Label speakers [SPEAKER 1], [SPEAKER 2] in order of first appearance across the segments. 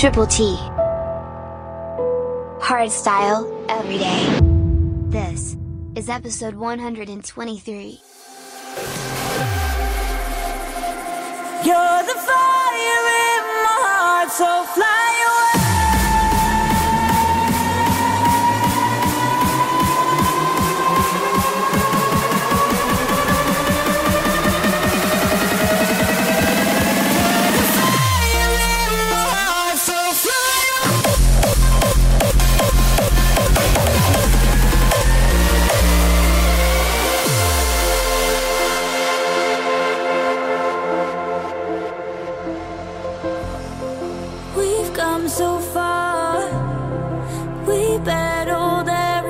[SPEAKER 1] Triple T. Hardstyle, every day. This is episode 123.
[SPEAKER 2] You're the fire in my heart, so fly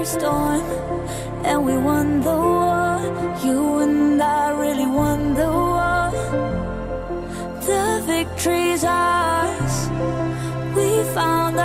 [SPEAKER 2] storm, and we won the war. You and I really won the war. The victory's ours. We found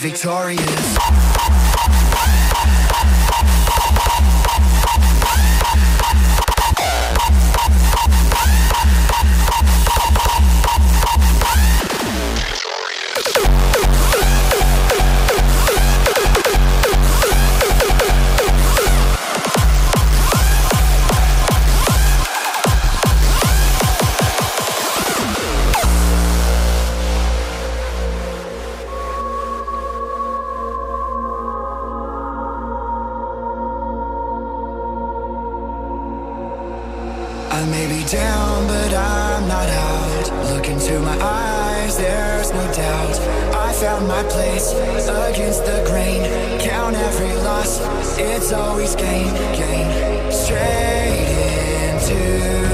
[SPEAKER 3] victorious. Down, but I'm not out. Look into my eyes, there's no doubt. I found my place against the grain. Count every loss, it's always gain, gain. Straight into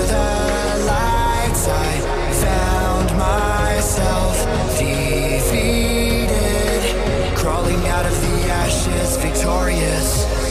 [SPEAKER 3] the light side. Found myself defeated. Crawling out of the ashes, victorious.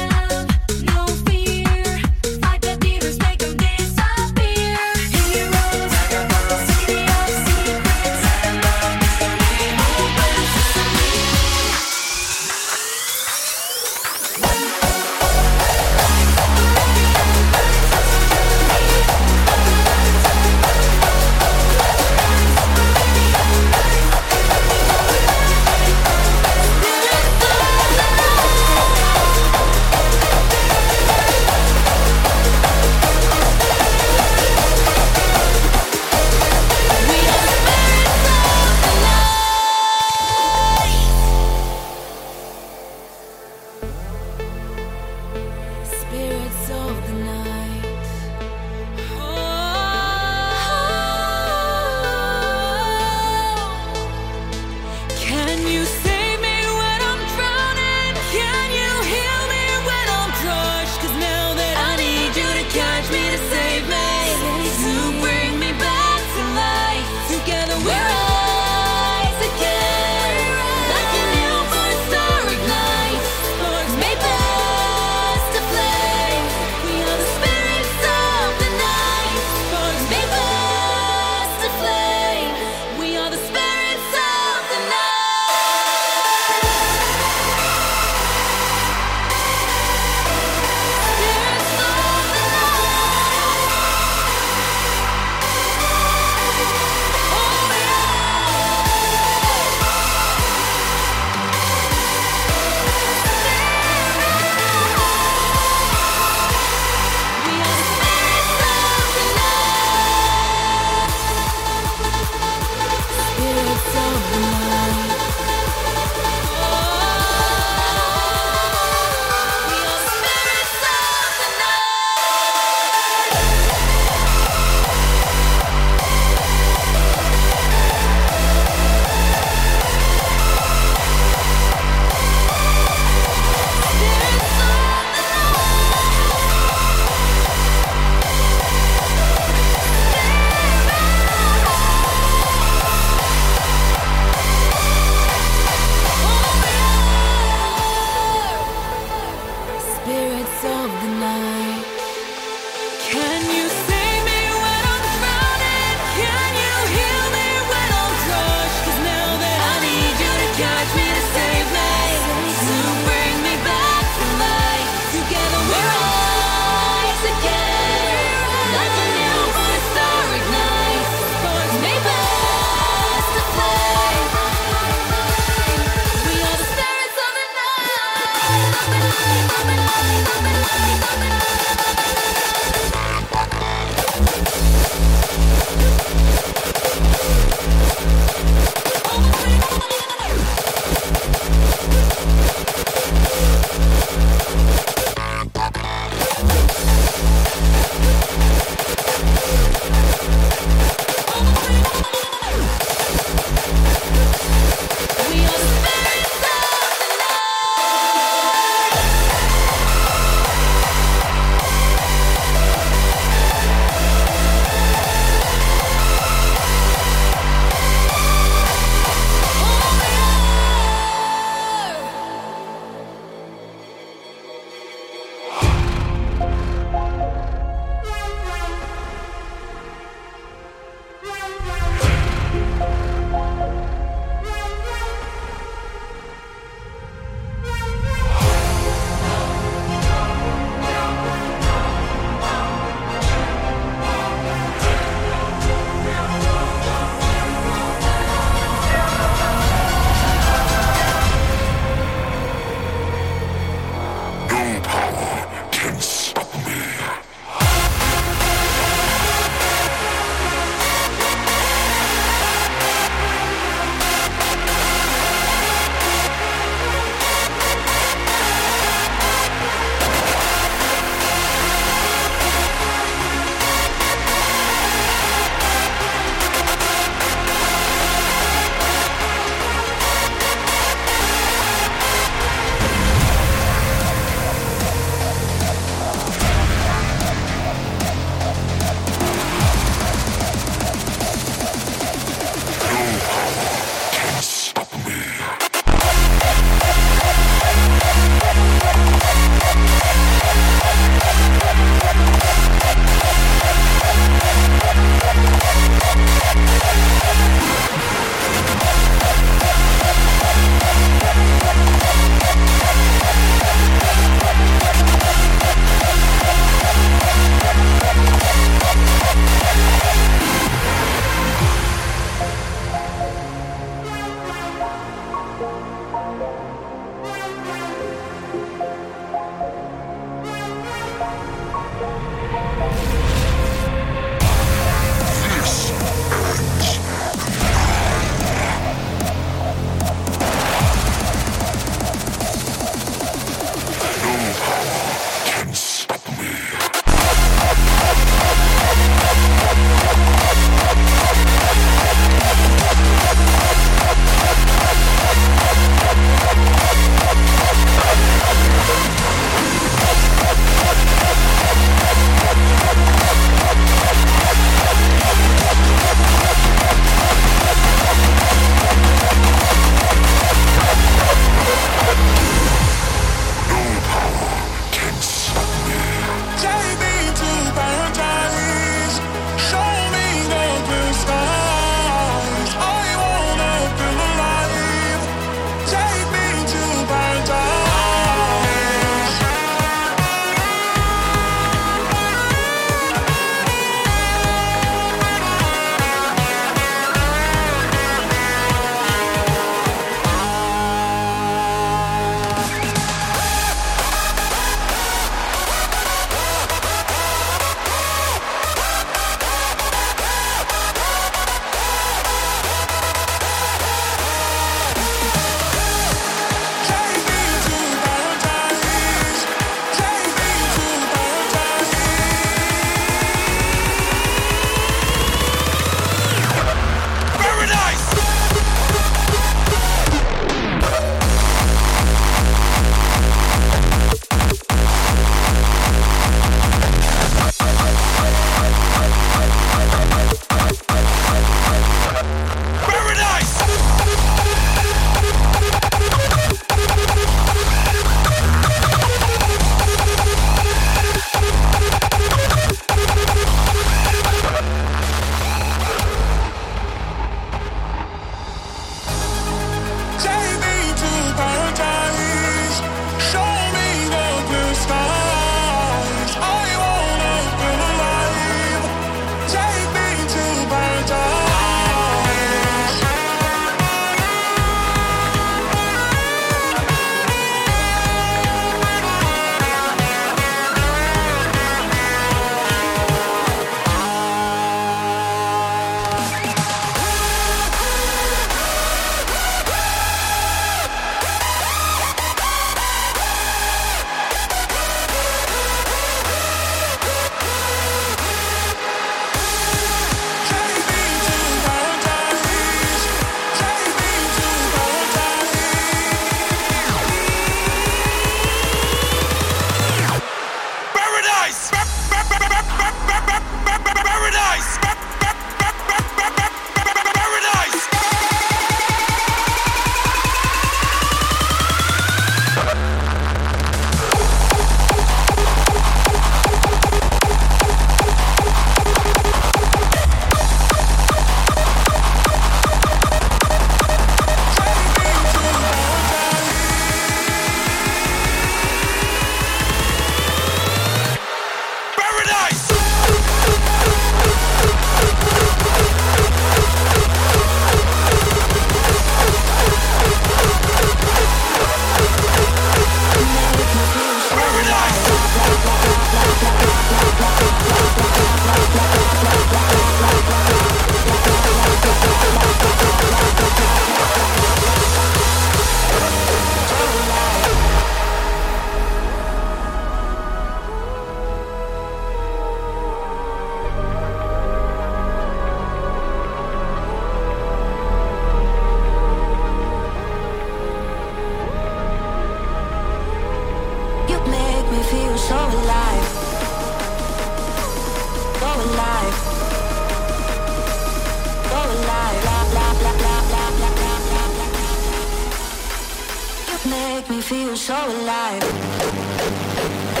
[SPEAKER 2] Make me feel so alive.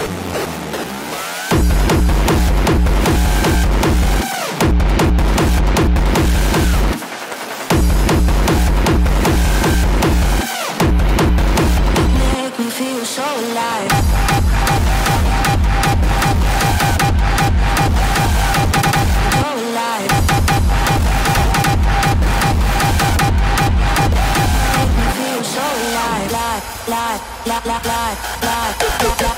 [SPEAKER 4] Life, life.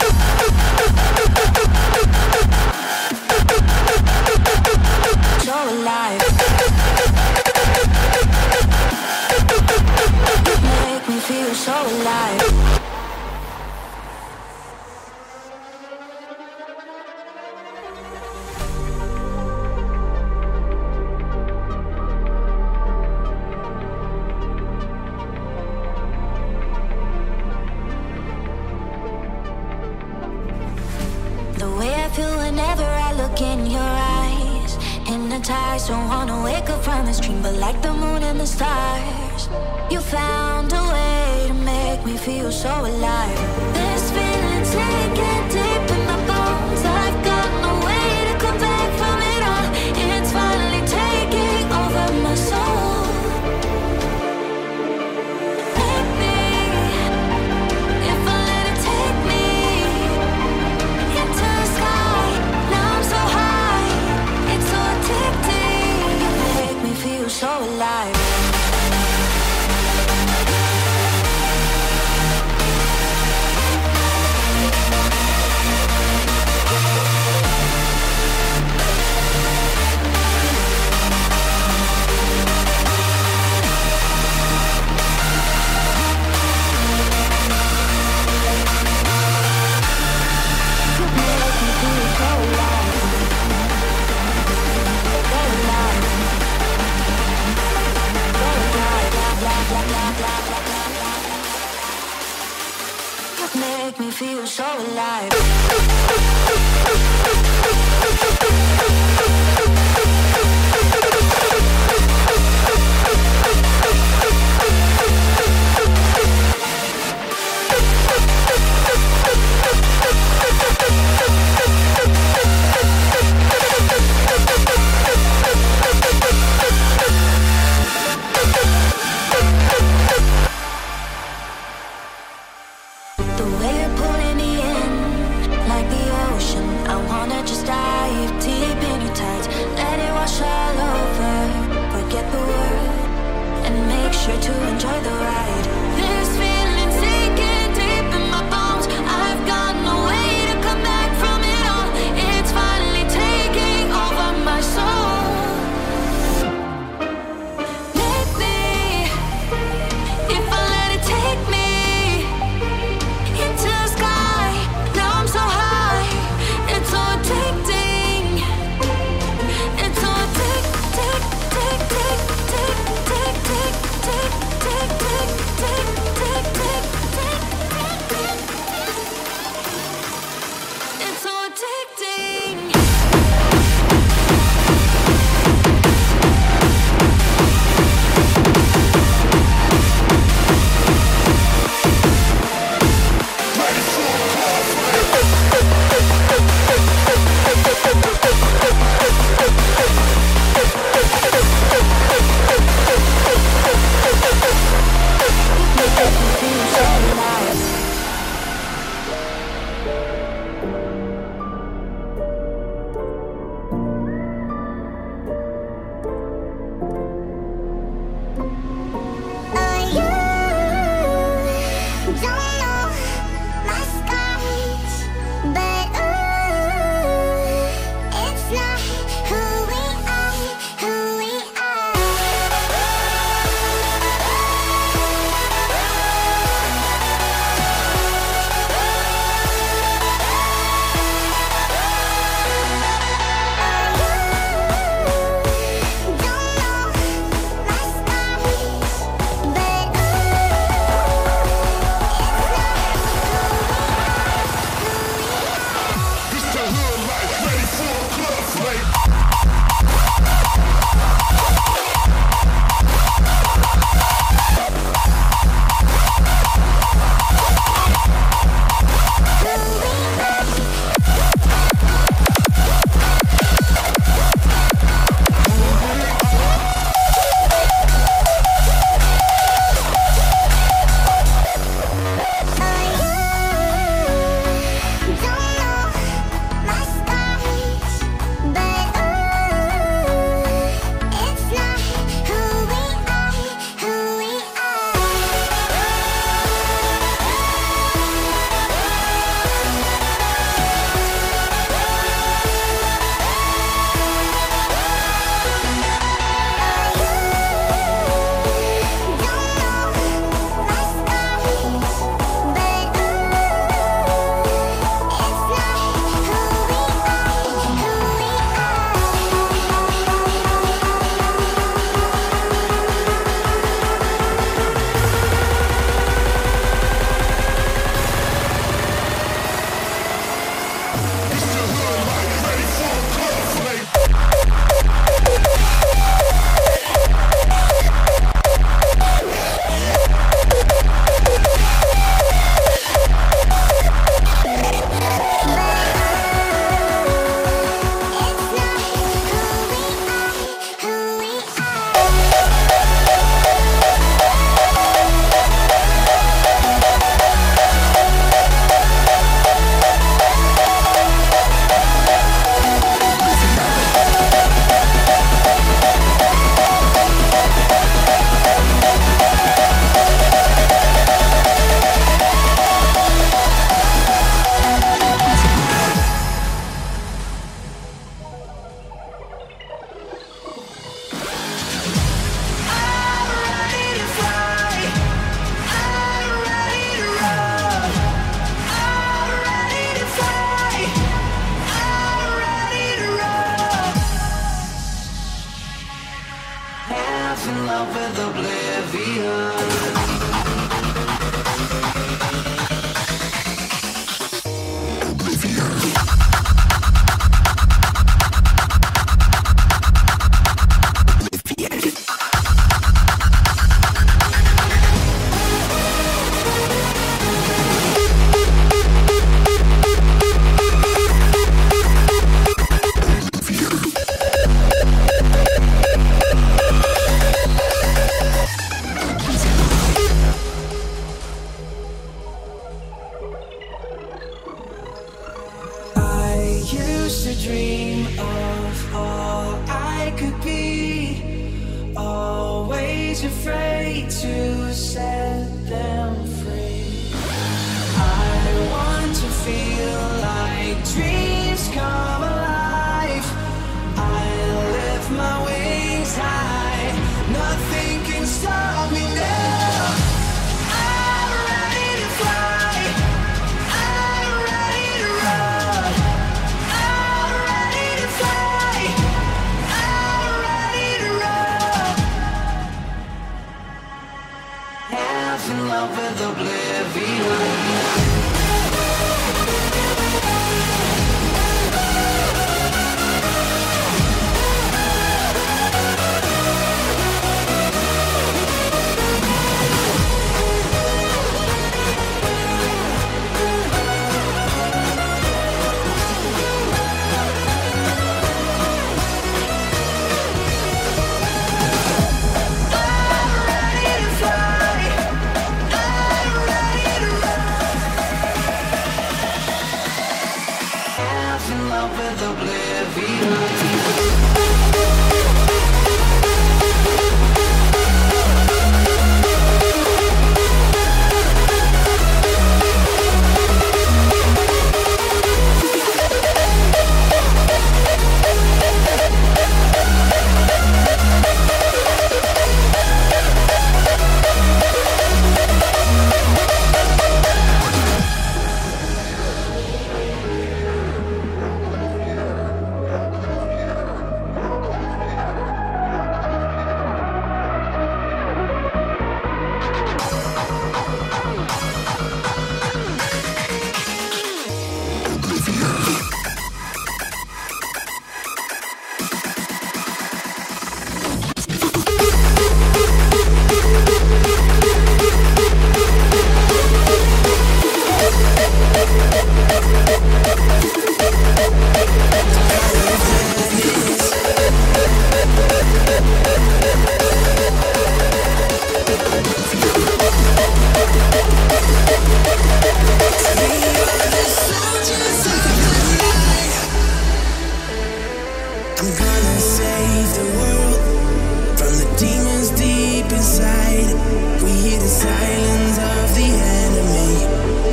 [SPEAKER 4] Silence of the enemy,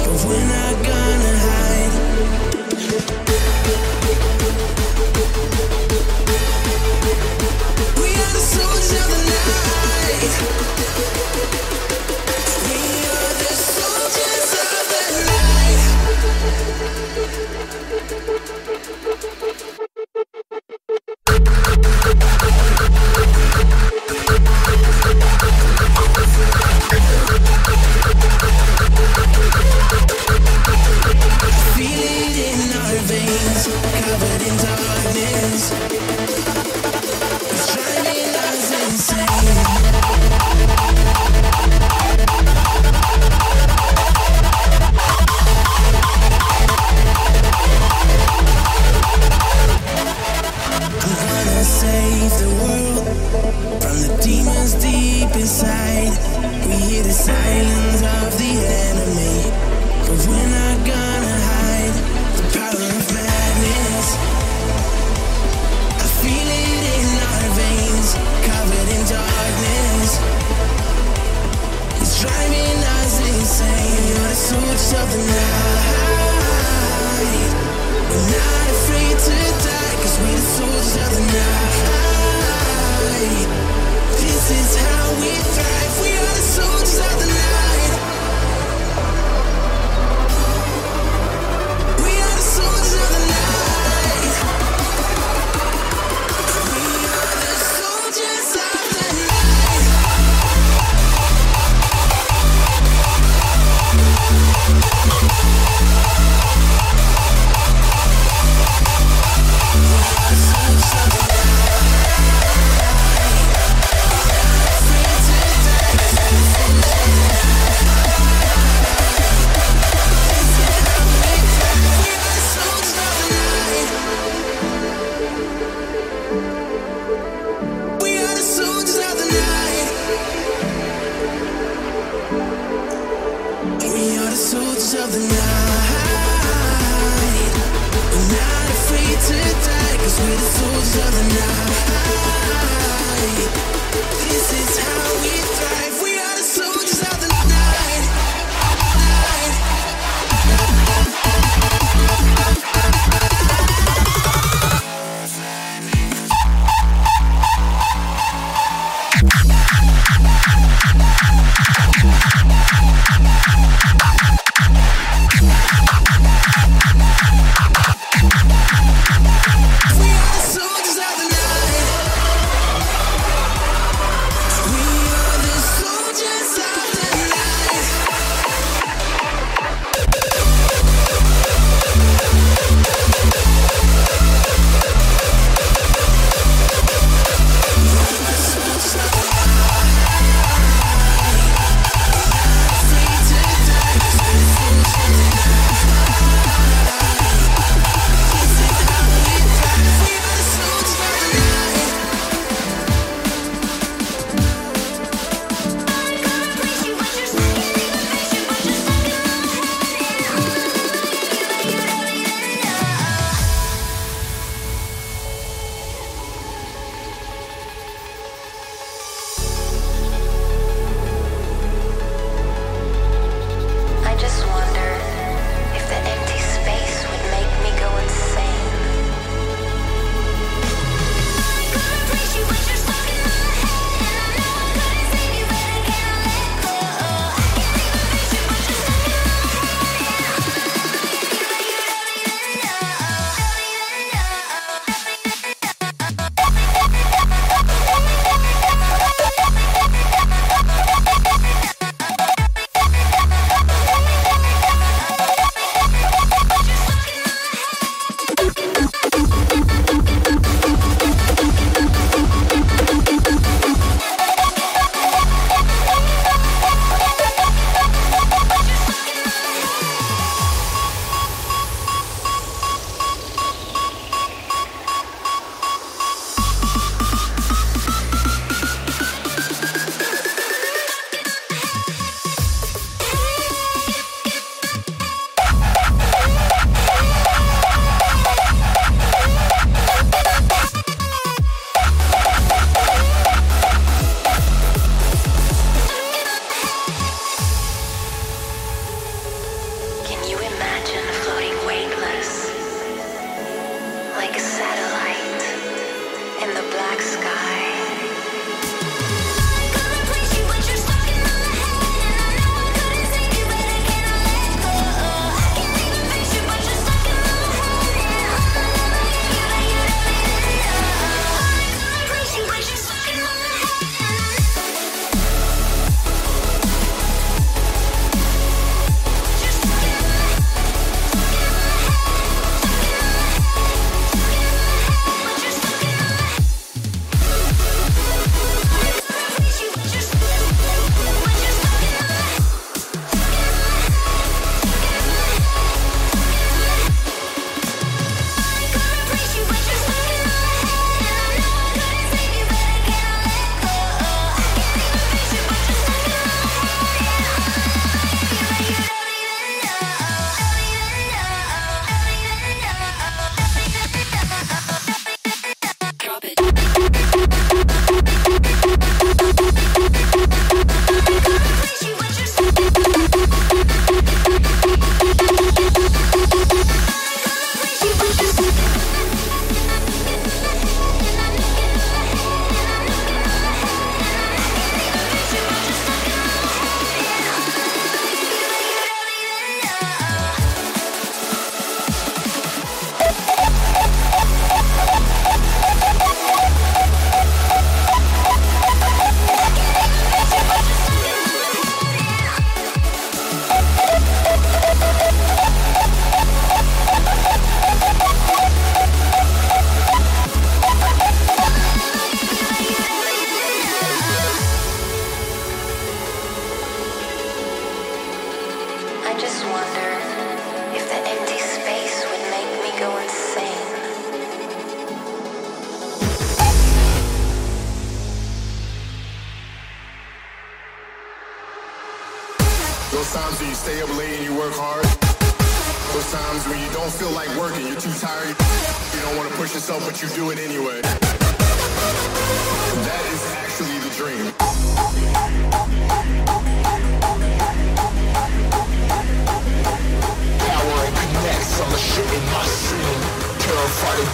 [SPEAKER 4] but we're not gonna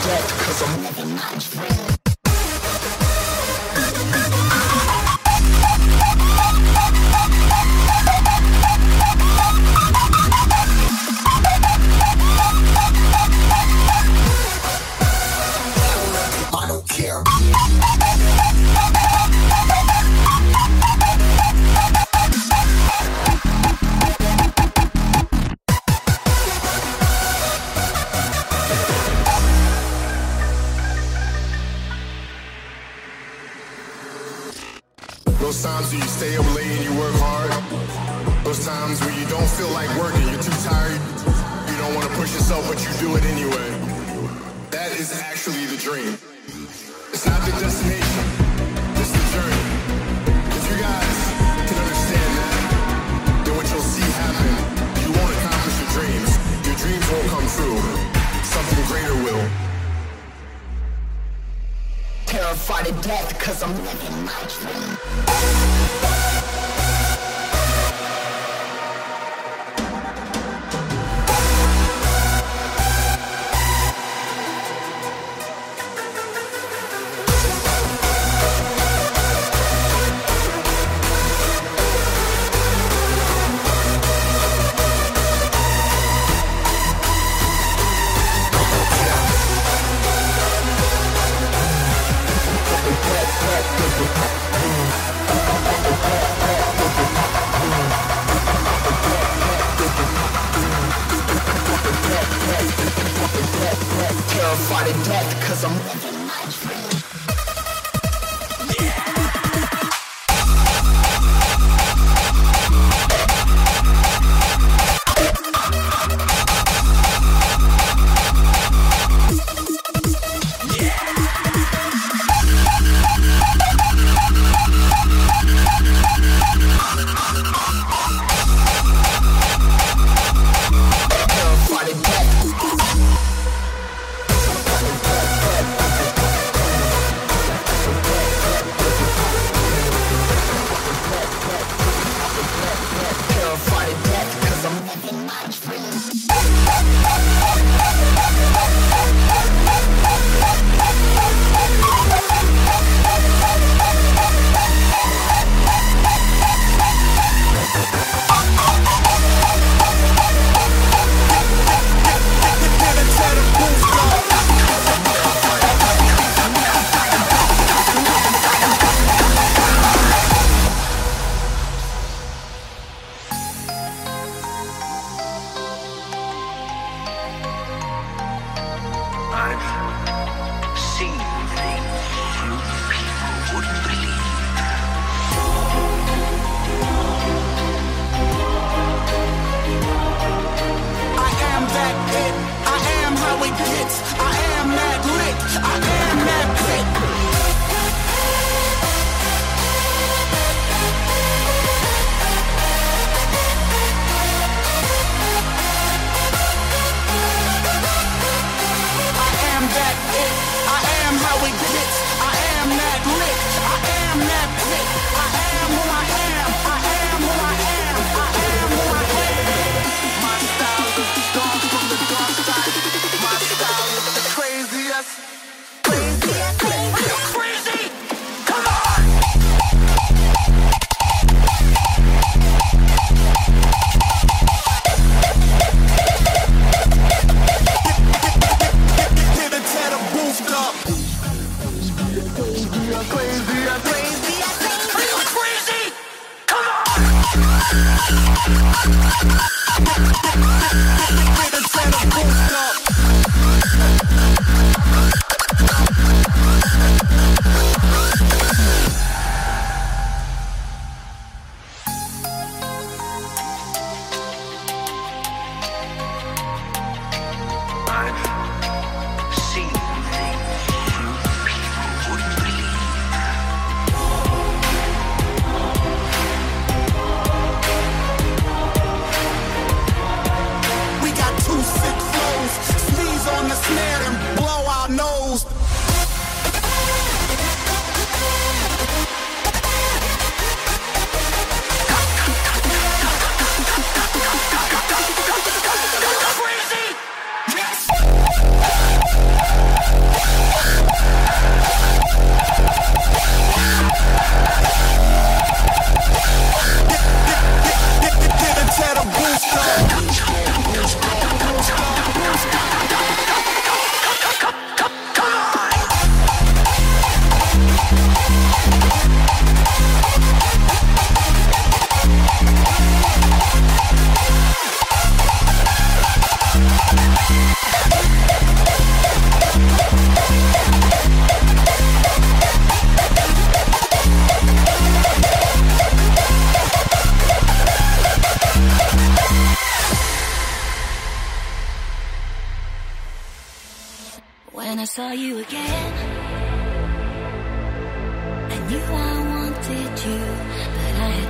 [SPEAKER 5] Death, cause I'm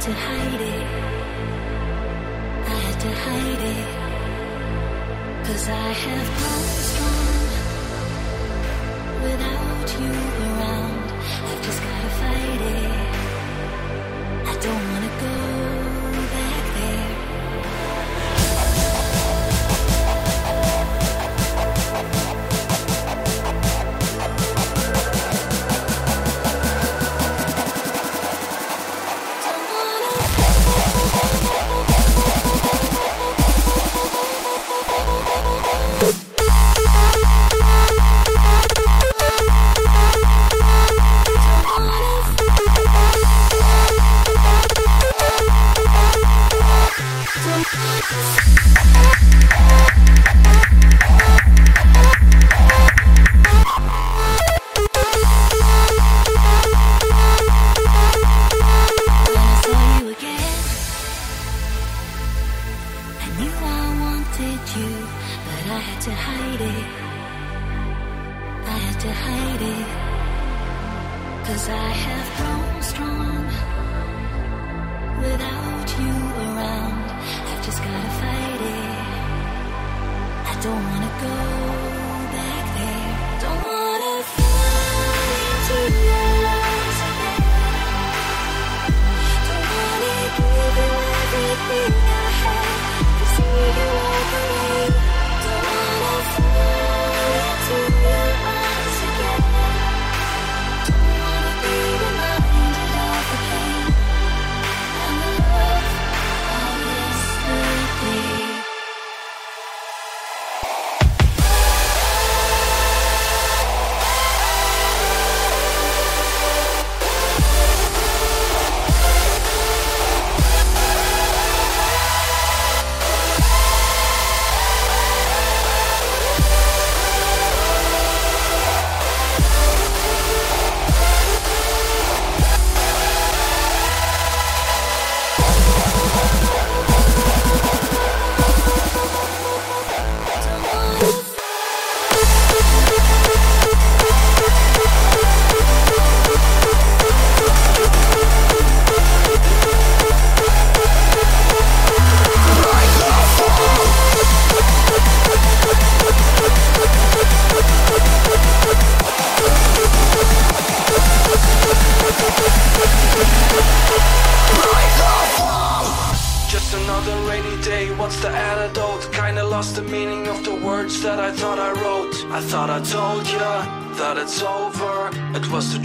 [SPEAKER 6] to
[SPEAKER 2] hide it. I had to hide it. Cause I have grown strong without you.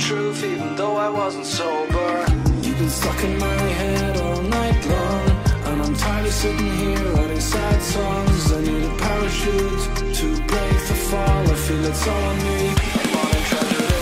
[SPEAKER 7] truth, even though I wasn't sober.
[SPEAKER 8] You've been stuck in my head all night long, and I'm tired of sitting here writing sad songs. I need a parachute to break the fall. I feel it's all on me. I'm on a tragedy.